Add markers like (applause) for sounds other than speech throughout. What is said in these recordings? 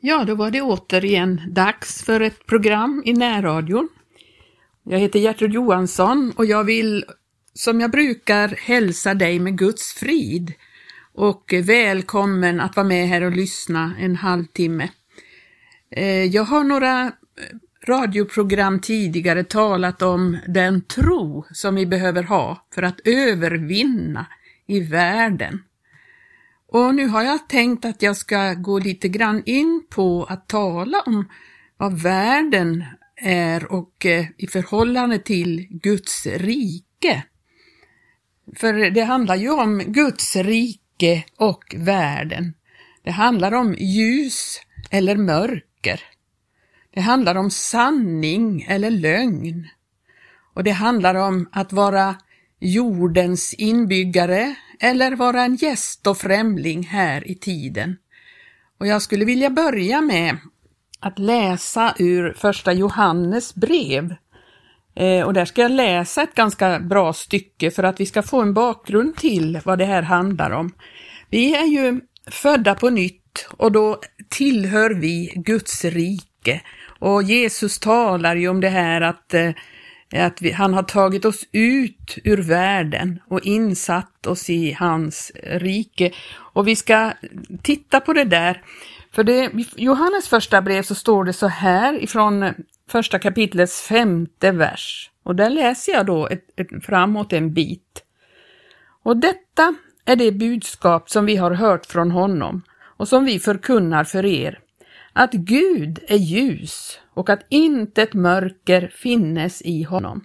Ja, då var det återigen dags för ett program i närradion. Jag heter Gertrud Johansson och jag vill, som jag brukar, hälsa dig med Guds frid och välkommen att vara med här och lyssna en halvtimme. Eh, jag har några radioprogram tidigare talat om den tro som vi behöver ha för att övervinna i världen. Och nu har jag tänkt att jag ska gå lite grann in på att tala om vad världen är och eh, i förhållande till Guds rike. För det handlar ju om Guds rike och världen. Det handlar om ljus eller mörker. Det handlar om sanning eller lögn. Och det handlar om att vara jordens inbyggare eller vara en gäst och främling här i tiden. Och jag skulle vilja börja med att läsa ur första Johannes brev. Eh, och där ska jag läsa ett ganska bra stycke för att vi ska få en bakgrund till vad det här handlar om. Vi är ju födda på nytt och då tillhör vi Guds rike. Och Jesus talar ju om det här att eh, är att vi, han har tagit oss ut ur världen och insatt oss i hans rike. Och vi ska titta på det där. För det, i Johannes första brev så står det så här ifrån första kapitlets femte vers. Och där läser jag då ett, ett, framåt en bit. Och detta är det budskap som vi har hört från honom och som vi förkunnar för er att Gud är ljus och att intet mörker finnes i honom.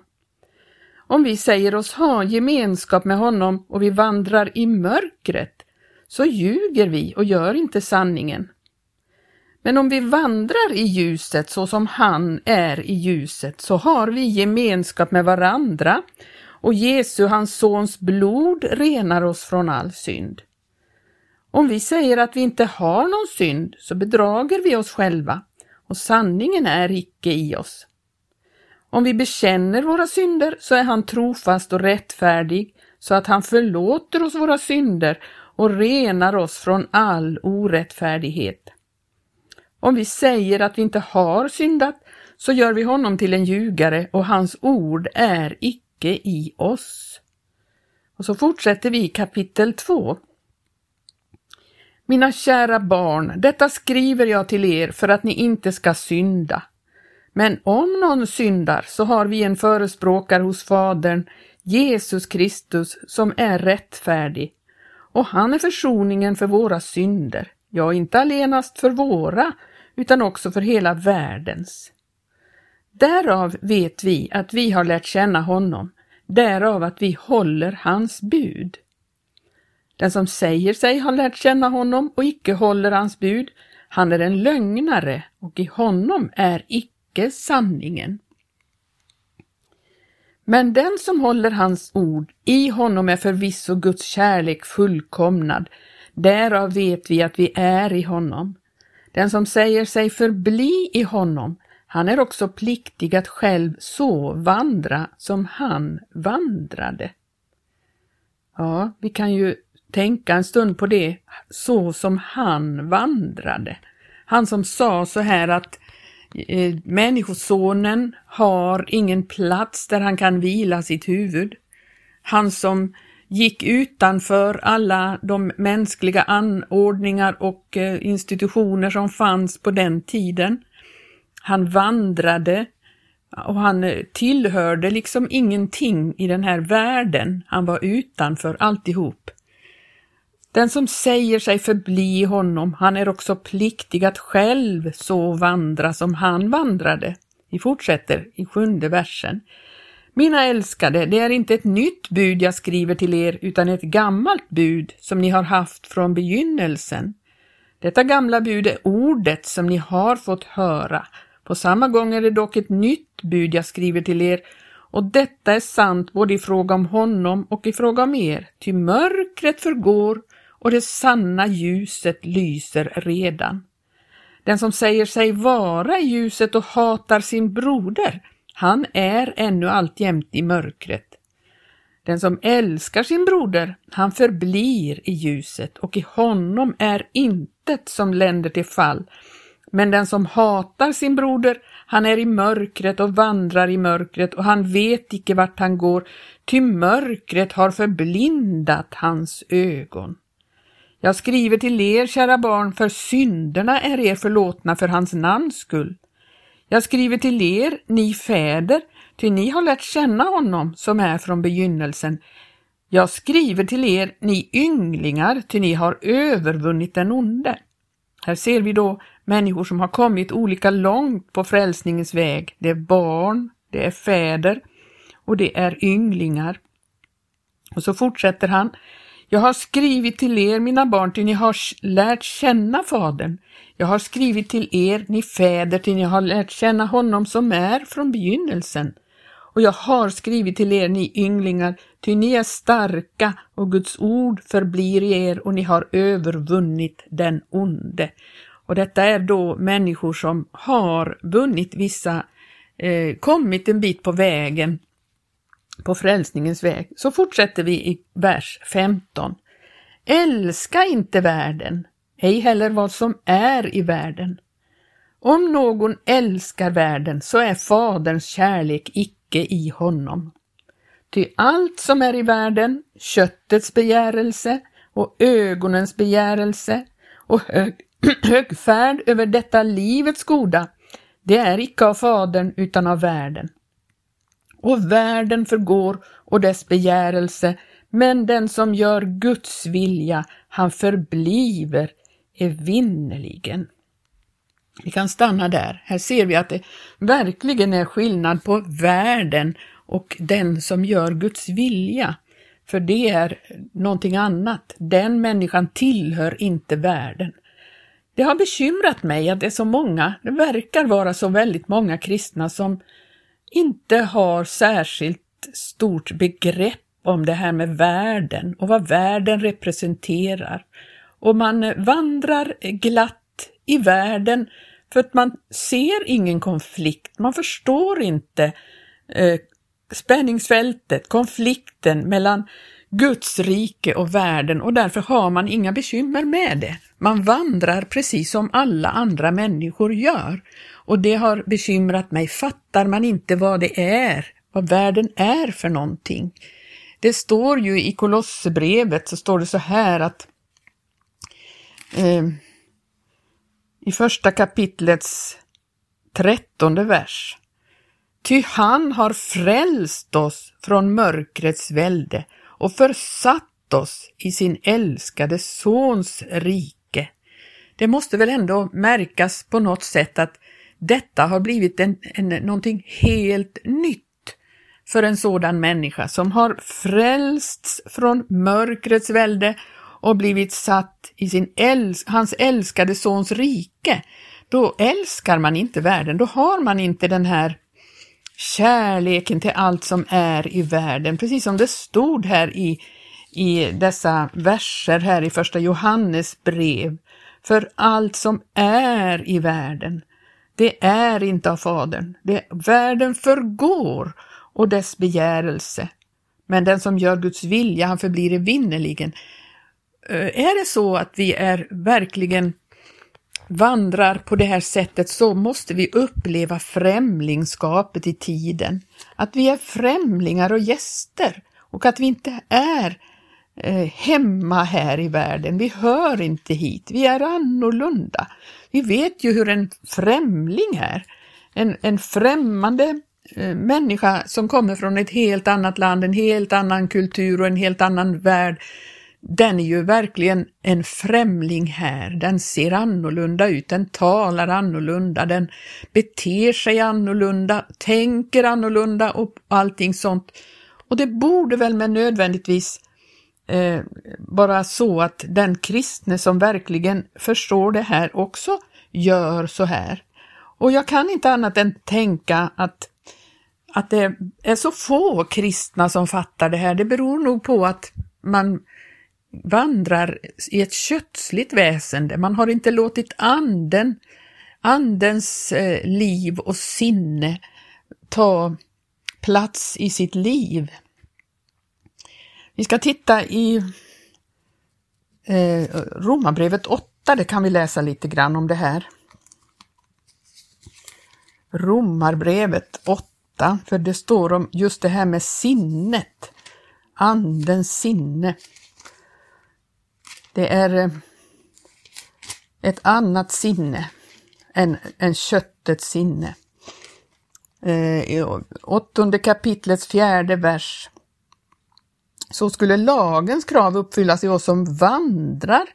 Om vi säger oss ha gemenskap med honom och vi vandrar i mörkret, så ljuger vi och gör inte sanningen. Men om vi vandrar i ljuset så som han är i ljuset, så har vi gemenskap med varandra och Jesu, hans sons blod, renar oss från all synd. Om vi säger att vi inte har någon synd så bedrager vi oss själva och sanningen är icke i oss. Om vi bekänner våra synder så är han trofast och rättfärdig så att han förlåter oss våra synder och renar oss från all orättfärdighet. Om vi säger att vi inte har syndat så gör vi honom till en ljugare och hans ord är icke i oss. Och så fortsätter vi kapitel 2. Mina kära barn, detta skriver jag till er för att ni inte ska synda. Men om någon syndar så har vi en förespråkare hos Fadern, Jesus Kristus, som är rättfärdig. Och han är försoningen för våra synder, ja, inte allenast för våra, utan också för hela världens. Därav vet vi att vi har lärt känna honom, därav att vi håller hans bud. Den som säger sig ha lärt känna honom och icke håller hans bud, han är en lögnare och i honom är icke sanningen. Men den som håller hans ord, i honom är förvisso Guds kärlek fullkomnad, därav vet vi att vi är i honom. Den som säger sig förbli i honom, han är också pliktig att själv så vandra som han vandrade. Ja, vi kan ju tänka en stund på det, så som han vandrade. Han som sa så här att eh, Människosonen har ingen plats där han kan vila sitt huvud. Han som gick utanför alla de mänskliga anordningar och eh, institutioner som fanns på den tiden. Han vandrade och han eh, tillhörde liksom ingenting i den här världen. Han var utanför alltihop. Den som säger sig förbli honom, han är också pliktig att själv så vandra som han vandrade. Vi fortsätter i sjunde versen. Mina älskade, det är inte ett nytt bud jag skriver till er utan ett gammalt bud som ni har haft från begynnelsen. Detta gamla bud är ordet som ni har fått höra. På samma gång är det dock ett nytt bud jag skriver till er och detta är sant både i fråga om honom och i fråga om er, ty mörkret förgår och det sanna ljuset lyser redan. Den som säger sig vara i ljuset och hatar sin broder, han är ännu alltjämt i mörkret. Den som älskar sin broder, han förblir i ljuset och i honom är intet som länder till fall. Men den som hatar sin broder, han är i mörkret och vandrar i mörkret och han vet icke vart han går, ty mörkret har förblindat hans ögon. Jag skriver till er, kära barn, för synderna är er förlåtna för hans namns skull. Jag skriver till er, ni fäder, ty ni har lärt känna honom som är från begynnelsen. Jag skriver till er, ni ynglingar, ty ni har övervunnit den onde. Här ser vi då människor som har kommit olika långt på frälsningens väg. Det är barn, det är fäder och det är ynglingar. Och så fortsätter han. Jag har skrivit till er, mina barn, till ni har lärt känna Fadern. Jag har skrivit till er, ni fäder, till ni har lärt känna honom som är från begynnelsen. Och jag har skrivit till er, ni ynglingar, ty ni är starka och Guds ord förblir i er och ni har övervunnit den onde. Och detta är då människor som har vunnit vissa, eh, kommit en bit på vägen, på frälsningens väg. Så fortsätter vi i vers 15. Älska inte världen, ej heller vad som är i världen. Om någon älskar världen så är Faderns kärlek icke i honom. Ty allt som är i världen, köttets begärelse och ögonens begärelse och hög, (clears throat) högfärd över detta livets goda, det är icke av Fadern utan av världen. Och världen förgår och dess begärelse, men den som gör Guds vilja, han förbliver evinnerligen. Vi kan stanna där. Här ser vi att det verkligen är skillnad på världen och den som gör Guds vilja. För det är någonting annat. Den människan tillhör inte världen. Det har bekymrat mig att det är så många, det verkar vara så väldigt många kristna som inte har särskilt stort begrepp om det här med världen och vad världen representerar. Och man vandrar glatt i världen för att man ser ingen konflikt, man förstår inte eh, spänningsfältet, konflikten mellan Guds rike och världen och därför har man inga bekymmer med det. Man vandrar precis som alla andra människor gör och det har bekymrat mig. Fattar man inte vad det är, vad världen är för någonting? Det står ju i Kolosserbrevet så står det så här att eh, i första kapitlets trettonde vers. Ty han har frälst oss från mörkrets välde och försatt oss i sin älskade Sons rike. Det måste väl ändå märkas på något sätt att detta har blivit en, en, någonting helt nytt för en sådan människa som har frälsts från mörkrets välde och blivit satt i sin äls hans älskade sons rike. Då älskar man inte världen, då har man inte den här kärleken till allt som är i världen, precis som det stod här i, i dessa verser här i första Johannes brev. För allt som är i världen, det är inte av Fadern. Det, världen förgår och dess begärelse. Men den som gör Guds vilja, han förblir evinnerligen. Eh, är det så att vi är verkligen vandrar på det här sättet så måste vi uppleva främlingskapet i tiden. Att vi är främlingar och gäster och att vi inte är eh, hemma här i världen. Vi hör inte hit, vi är annorlunda. Vi vet ju hur en främling är. En, en främmande eh, människa som kommer från ett helt annat land, en helt annan kultur och en helt annan värld den är ju verkligen en främling här. Den ser annorlunda ut, den talar annorlunda, den beter sig annorlunda, tänker annorlunda och allting sånt. Och det borde väl med nödvändigtvis eh, vara så att den kristne som verkligen förstår det här också gör så här. Och jag kan inte annat än tänka att att det är så få kristna som fattar det här, det beror nog på att man vandrar i ett kötsligt väsende. Man har inte låtit anden, andens eh, liv och sinne ta plats i sitt liv. Vi ska titta i eh, Romarbrevet 8, det kan vi läsa lite grann om det här. Romarbrevet 8, för det står om just det här med sinnet, andens sinne. Det är eh, ett annat sinne än, än köttets sinne. Eh, I åttonde kapitlets fjärde vers så skulle lagens krav uppfyllas i oss som vandrar,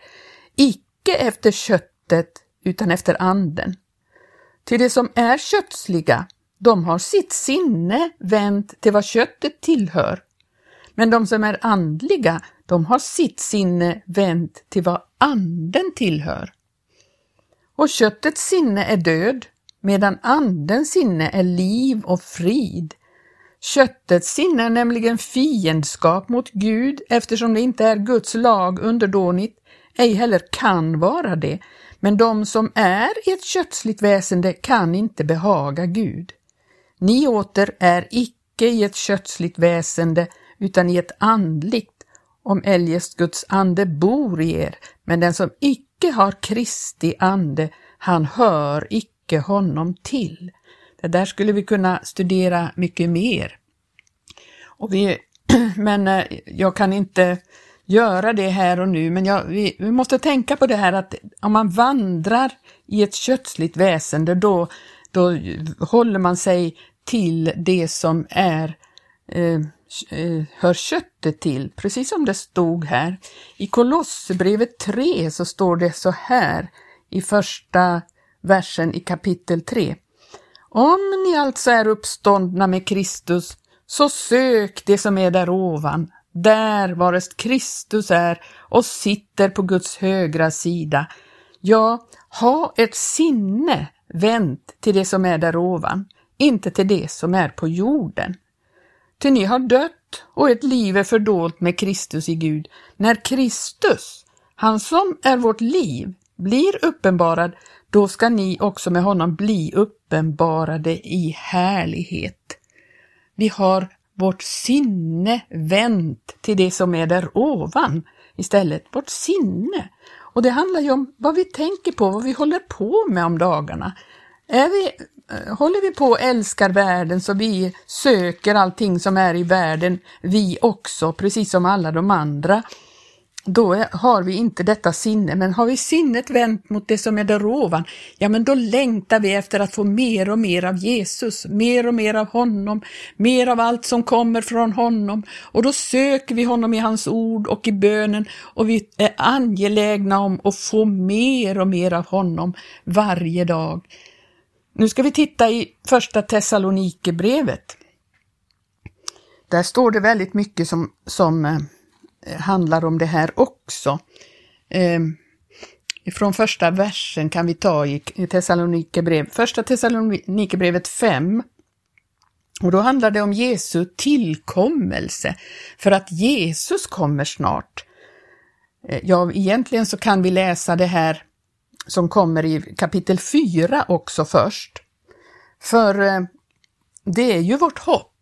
icke efter köttet utan efter anden. Till det som är kötsliga, de har sitt sinne vänt till vad köttet tillhör. Men de som är andliga, de har sitt sinne vänt till vad anden tillhör. Och köttets sinne är död, medan andens sinne är liv och frid. Köttets sinne är nämligen fiendskap mot Gud eftersom det inte är Guds lag underdånigt, ej heller kan vara det, men de som är i ett kötsligt väsende kan inte behaga Gud. Ni åter är icke i ett kötsligt väsende utan i ett andligt, om eljest Guds ande bor i er, men den som icke har Kristi ande, han hör icke honom till. Det där skulle vi kunna studera mycket mer. Och vi, (clears throat) men eh, jag kan inte göra det här och nu, men jag, vi, vi, måste tänka på det här att om man vandrar i ett kötsligt väsende då, då håller man sig till det som är eh Eh, hör köttet till, precis som det stod här. I Kolosserbrevet 3 så står det så här i första versen i kapitel 3. Om ni alltså är uppståndna med Kristus, så sök det som är där ovan, där varest Kristus är och sitter på Guds högra sida. Ja, ha ett sinne vänt till det som är där ovan, inte till det som är på jorden. Ty ni har dött och ett liv är fördolt med Kristus i Gud. När Kristus, han som är vårt liv, blir uppenbarad, då ska ni också med honom bli uppenbarade i härlighet. Vi har vårt sinne vänt till det som är där ovan istället, vårt sinne. Och det handlar ju om vad vi tänker på, vad vi håller på med om dagarna. Är vi, Eh, håller vi på och älskar världen så vi söker allting som är i världen, vi också, precis som alla de andra, då har vi inte detta sinne, men har vi sinnet vänt mot det som är där ovan, ja men då längtar vi efter att få mer och mer av Jesus, mer och mer av honom, mer av allt som kommer från honom och då söker vi honom i hans ord och i bönen och vi är angelägna om att få mer och mer av honom varje dag. Nu ska vi titta i första Thessalonikerbrevet. Där står det väldigt mycket som, som eh, handlar om det här också. Eh, från första versen kan vi ta i Thessalonikerbrev, första Thessalonikerbrevet 5. Och då handlar det om Jesu tillkommelse, för att Jesus kommer snart. Eh, ja, egentligen så kan vi läsa det här som kommer i kapitel 4 också först. För eh, det är ju vårt hopp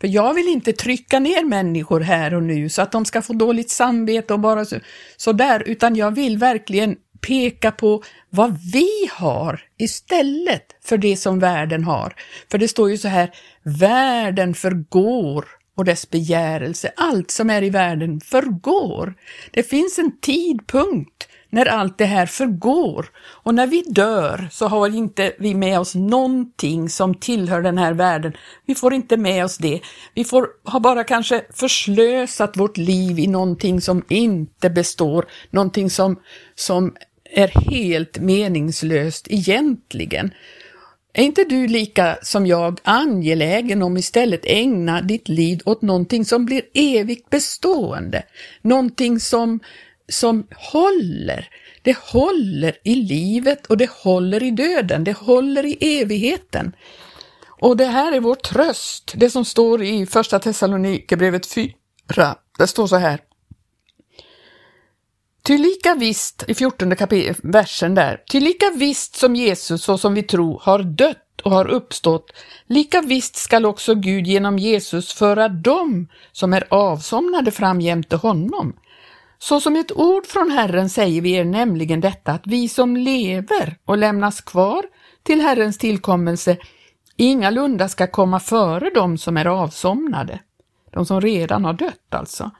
för jag vill inte trycka ner människor här och nu så att de ska få dåligt samvete och bara så, så utan jag vill verkligen peka på vad vi har istället för det som världen har. För det står ju så här, världen förgår och dess begärelse, allt som är i världen förgår. Det finns en tidpunkt när allt det här förgår. Och när vi dör så har inte vi med oss någonting som tillhör den här världen. Vi får inte med oss det. Vi får, har bara kanske förslösat vårt liv i någonting som inte består, någonting som, som är helt meningslöst egentligen. Är inte du lika som jag angelägen om istället ägna ditt liv åt någonting som blir evigt bestående? Någonting som som håller. Det håller i livet och det håller i döden, det håller i evigheten. Och det här är vår tröst, det som står i första Thessalonikerbrevet 4. Det står så här. Ty lika visst, i 14 versen där, ty lika visst som Jesus, så som vi tror, har dött och har uppstått, lika visst skall också Gud genom Jesus föra dem som är avsomnade fram jämte honom. Så som ett ord från Herren säger vi er nämligen detta att vi som lever och lämnas kvar till Herrens tillkommelse ingalunda ska komma före dem som är avsomnade, de som redan har dött alltså.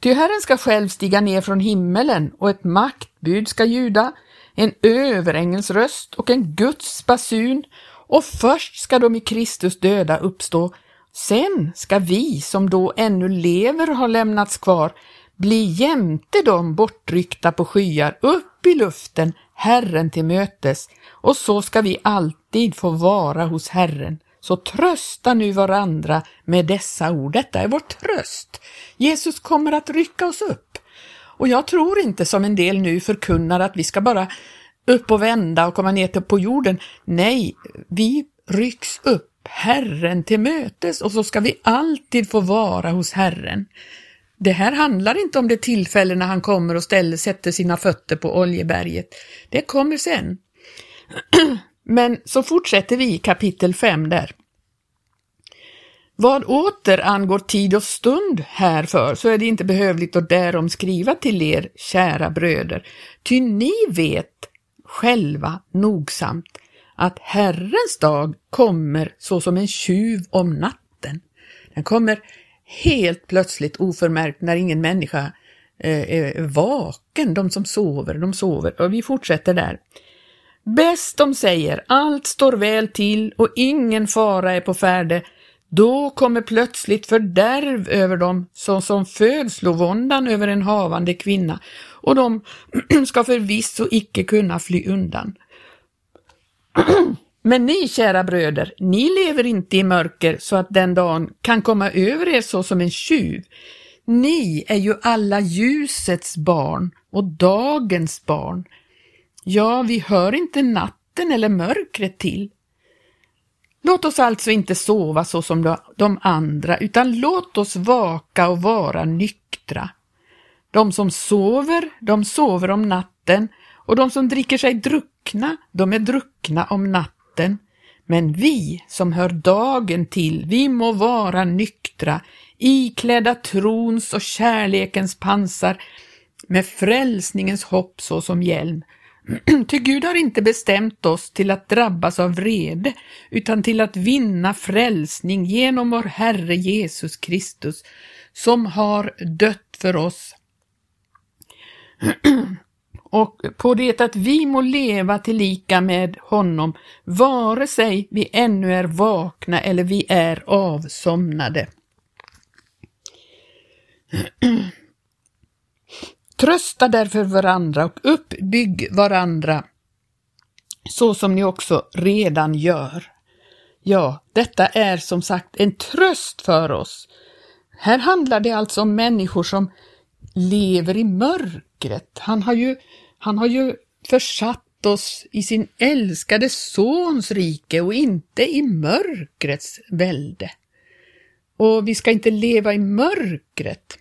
Ty Herren ska själv stiga ner från himmelen och ett maktbud ska ljuda, en överängels röst och en Guds basun och först ska de i Kristus döda uppstå, sen ska vi som då ännu lever ha lämnats kvar bli jämte dem bortryckta på skyar upp i luften Herren till mötes och så ska vi alltid få vara hos Herren. Så trösta nu varandra med dessa ord. Detta är vår tröst. Jesus kommer att rycka oss upp. Och jag tror inte som en del nu förkunnar att vi ska bara upp och vända och komma ner till på jorden. Nej, vi rycks upp Herren till mötes och så ska vi alltid få vara hos Herren. Det här handlar inte om det tillfälle när han kommer och ställer, sätter sina fötter på Oljeberget. Det kommer sen. (clears throat) Men så fortsätter vi i kapitel 5 där. Vad åter angår tid och stund härför så är det inte behövligt att därom skriva till er, kära bröder, ty ni vet själva nogsamt att Herrens dag kommer såsom en tjuv om natten. Den kommer helt plötsligt oförmärkt när ingen människa eh, är vaken. De som sover, de sover. Och vi fortsätter där. Bäst de säger, allt står väl till och ingen fara är på färde, då kommer plötsligt fördärv över dem såsom födslovåndan över en havande kvinna och de (clears throat) ska förvisso icke kunna fly undan. (clears throat) Men ni, kära bröder, ni lever inte i mörker så att den dagen kan komma över er så som en tjuv. Ni är ju alla ljusets barn och dagens barn. Ja, vi hör inte natten eller mörkret till. Låt oss alltså inte sova så som de andra, utan låt oss vaka och vara nyktra. De som sover, de sover om natten och de som dricker sig druckna, de är druckna om natten. Men vi som hör dagen till, vi må vara nyktra, iklädda trons och kärlekens pansar med frälsningens hopp såsom hjälm. (clears throat) Ty Gud har inte bestämt oss till att drabbas av vrede, utan till att vinna frälsning genom vår Herre Jesus Kristus, som har dött för oss (clears throat) och på det att vi må leva tillika med honom, vare sig vi ännu är vakna eller vi är avsomnade. Trösta därför varandra och uppbygg varandra så som ni också redan gör. Ja, detta är som sagt en tröst för oss. Här handlar det alltså om människor som lever i mörkret. Han har ju, han har ju försatt oss i sin älskade sons rike och inte i mörkrets välde. Och vi ska inte leva i mörkret.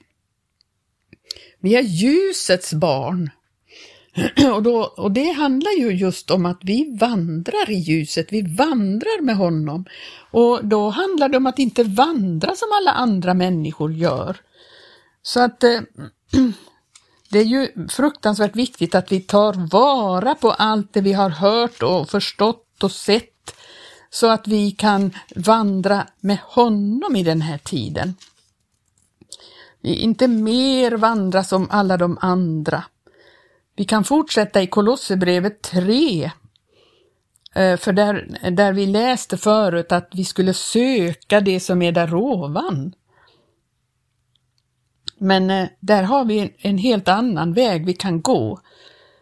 Vi är ljusets barn. (clears throat) Och, då, och det handlar ju just om att vi vandrar i ljuset, vi vandrar med honom. Och då handlar det om att inte vandra som alla andra människor gör. Så att eh, (clears throat) det är ju fruktansvärt viktigt att vi tar vara på allt det vi har hört och förstått och sett så att vi kan vandra med honom i den här tiden. Vi inte mer vandra som alla de andra. Vi kan fortsätta i Kolosserbrevet 3, eh, för där, där vi läste förut att vi skulle söka det som är där ovan. Men eh, där har vi en, en, helt annan väg vi kan gå.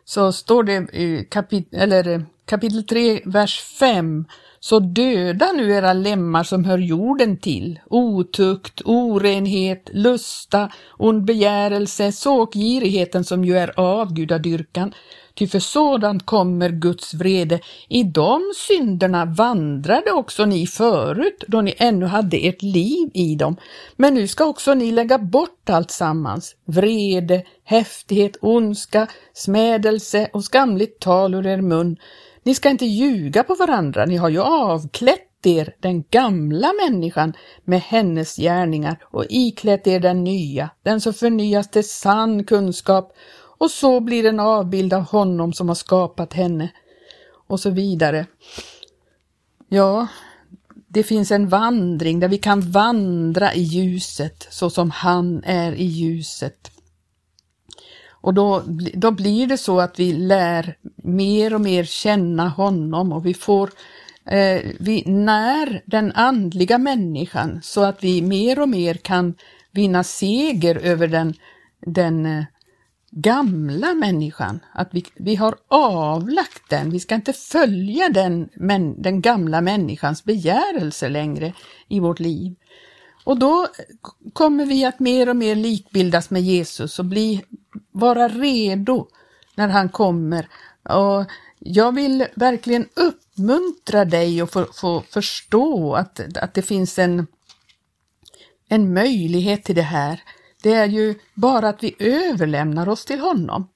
Så står det i kapit eller, eh, kapitel 3, vers 5. Så döda nu era lemmar som hör jorden till, otukt, orenhet, lusta, ond begärelse, såkgirigheten som ju är avgudadyrkan, Ty för sådant kommer Guds vrede. I de synderna vandrade också ni förut, då ni ännu hade ert liv i dem. Men nu ska också ni lägga bort allt sammans, vrede, häftighet, ondska, smädelse och skamligt tal ur er mun. Ni ska inte ljuga på varandra, ni har ju avklätt er den gamla människan med hennes gärningar och iklätt er den nya, den som förnyas till sann kunskap och så blir en avbild av honom som har skapat henne och så vidare. Ja, det finns en vandring där vi kan vandra i ljuset så som han är i ljuset. Och då, då blir det så att vi lär mer och mer känna honom och vi får eh, vi när den andliga människan så att vi mer och mer kan vinna seger över den, den eh, gamla människan, att vi, vi har avlagt den, vi ska inte följa den, men, den gamla människans begärelse längre i vårt liv. Och då kommer vi att mer och mer likbildas med Jesus och bli, vara redo när han kommer. Och jag vill verkligen uppmuntra dig och få, få förstå att, att det finns en, en möjlighet till det här. Det är ju bara att vi överlämnar oss till honom.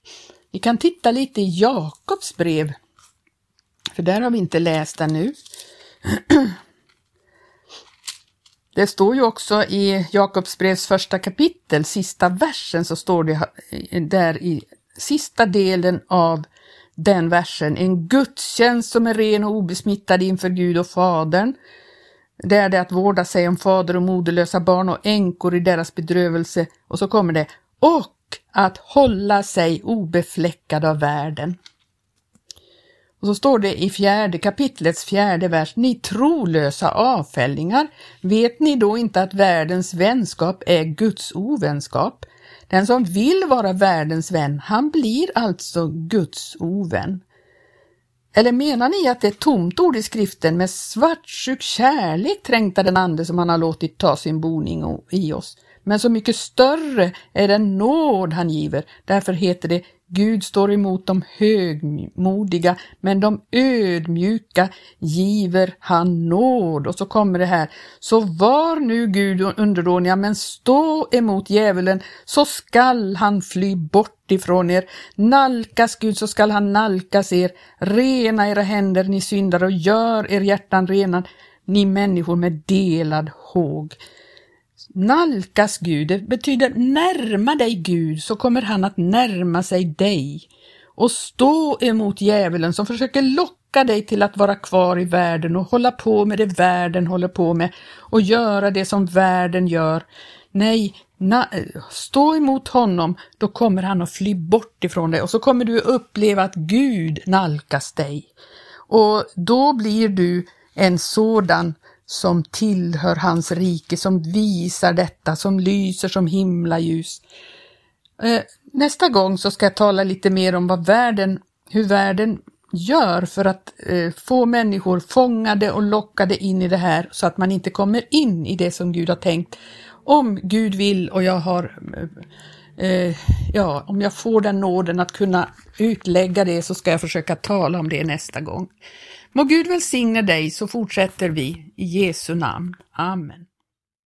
Vi kan titta lite i Jakobs brev, för där har vi inte läst ännu. nu. (clears throat) Det står ju också i Jakobs brevs första kapitel, sista versen, så står det där i sista delen av den versen, en gudstjänst som är ren och obesmittad inför Gud och Fadern. Det är det att vårda sig om fader och moderlösa barn och änkor i deras bedrövelse. Och så kommer det, och att hålla sig obefläckad av världen. Och så står det i fjärde kapitlets fjärde vers, ni trolösa avfällingar, vet ni då inte att världens vänskap är Guds ovänskap? Den som vill vara världens vän, han blir alltså Guds ovän. Eller menar ni att det är tomt ord i skriften med svartsjuk kärlek trängtar den ande som han har låtit ta sin boning i oss? Men så mycket större är den nåd han giver. Därför heter det Gud står emot de högmodiga, men de ödmjuka giver han nåd. Och så kommer det här, så var nu Gud underdåniga, men stå emot djävulen, så skall han fly bort ifrån er. Nalkas Gud, så skall han nalkas er. Rena era händer, ni syndare, och gör er hjärtan rena, ni människor med delad håg. Nalkas Gud, det betyder närma dig Gud så kommer han att närma sig dig. Och stå emot djävulen som försöker locka dig till att vara kvar i världen och hålla på med det världen håller på med och göra det som världen gör. Nej, na, stå emot honom, då kommer han att fly bort ifrån dig och så kommer du uppleva att Gud nalkas dig. Och då blir du en sådan som tillhör hans rike, som visar detta, som lyser som himlaljus. Eh, nästa gång så ska jag tala lite mer om vad världen, hur världen gör för att eh, få människor fångade och lockade in i det här så att man inte kommer in i det som Gud har tänkt. Om Gud vill och jag har eh, ja, om jag får den nåden att kunna utlägga det så ska jag försöka tala om det nästa gång. Må Gud välsigne dig så fortsätter vi i Jesu namn. Amen.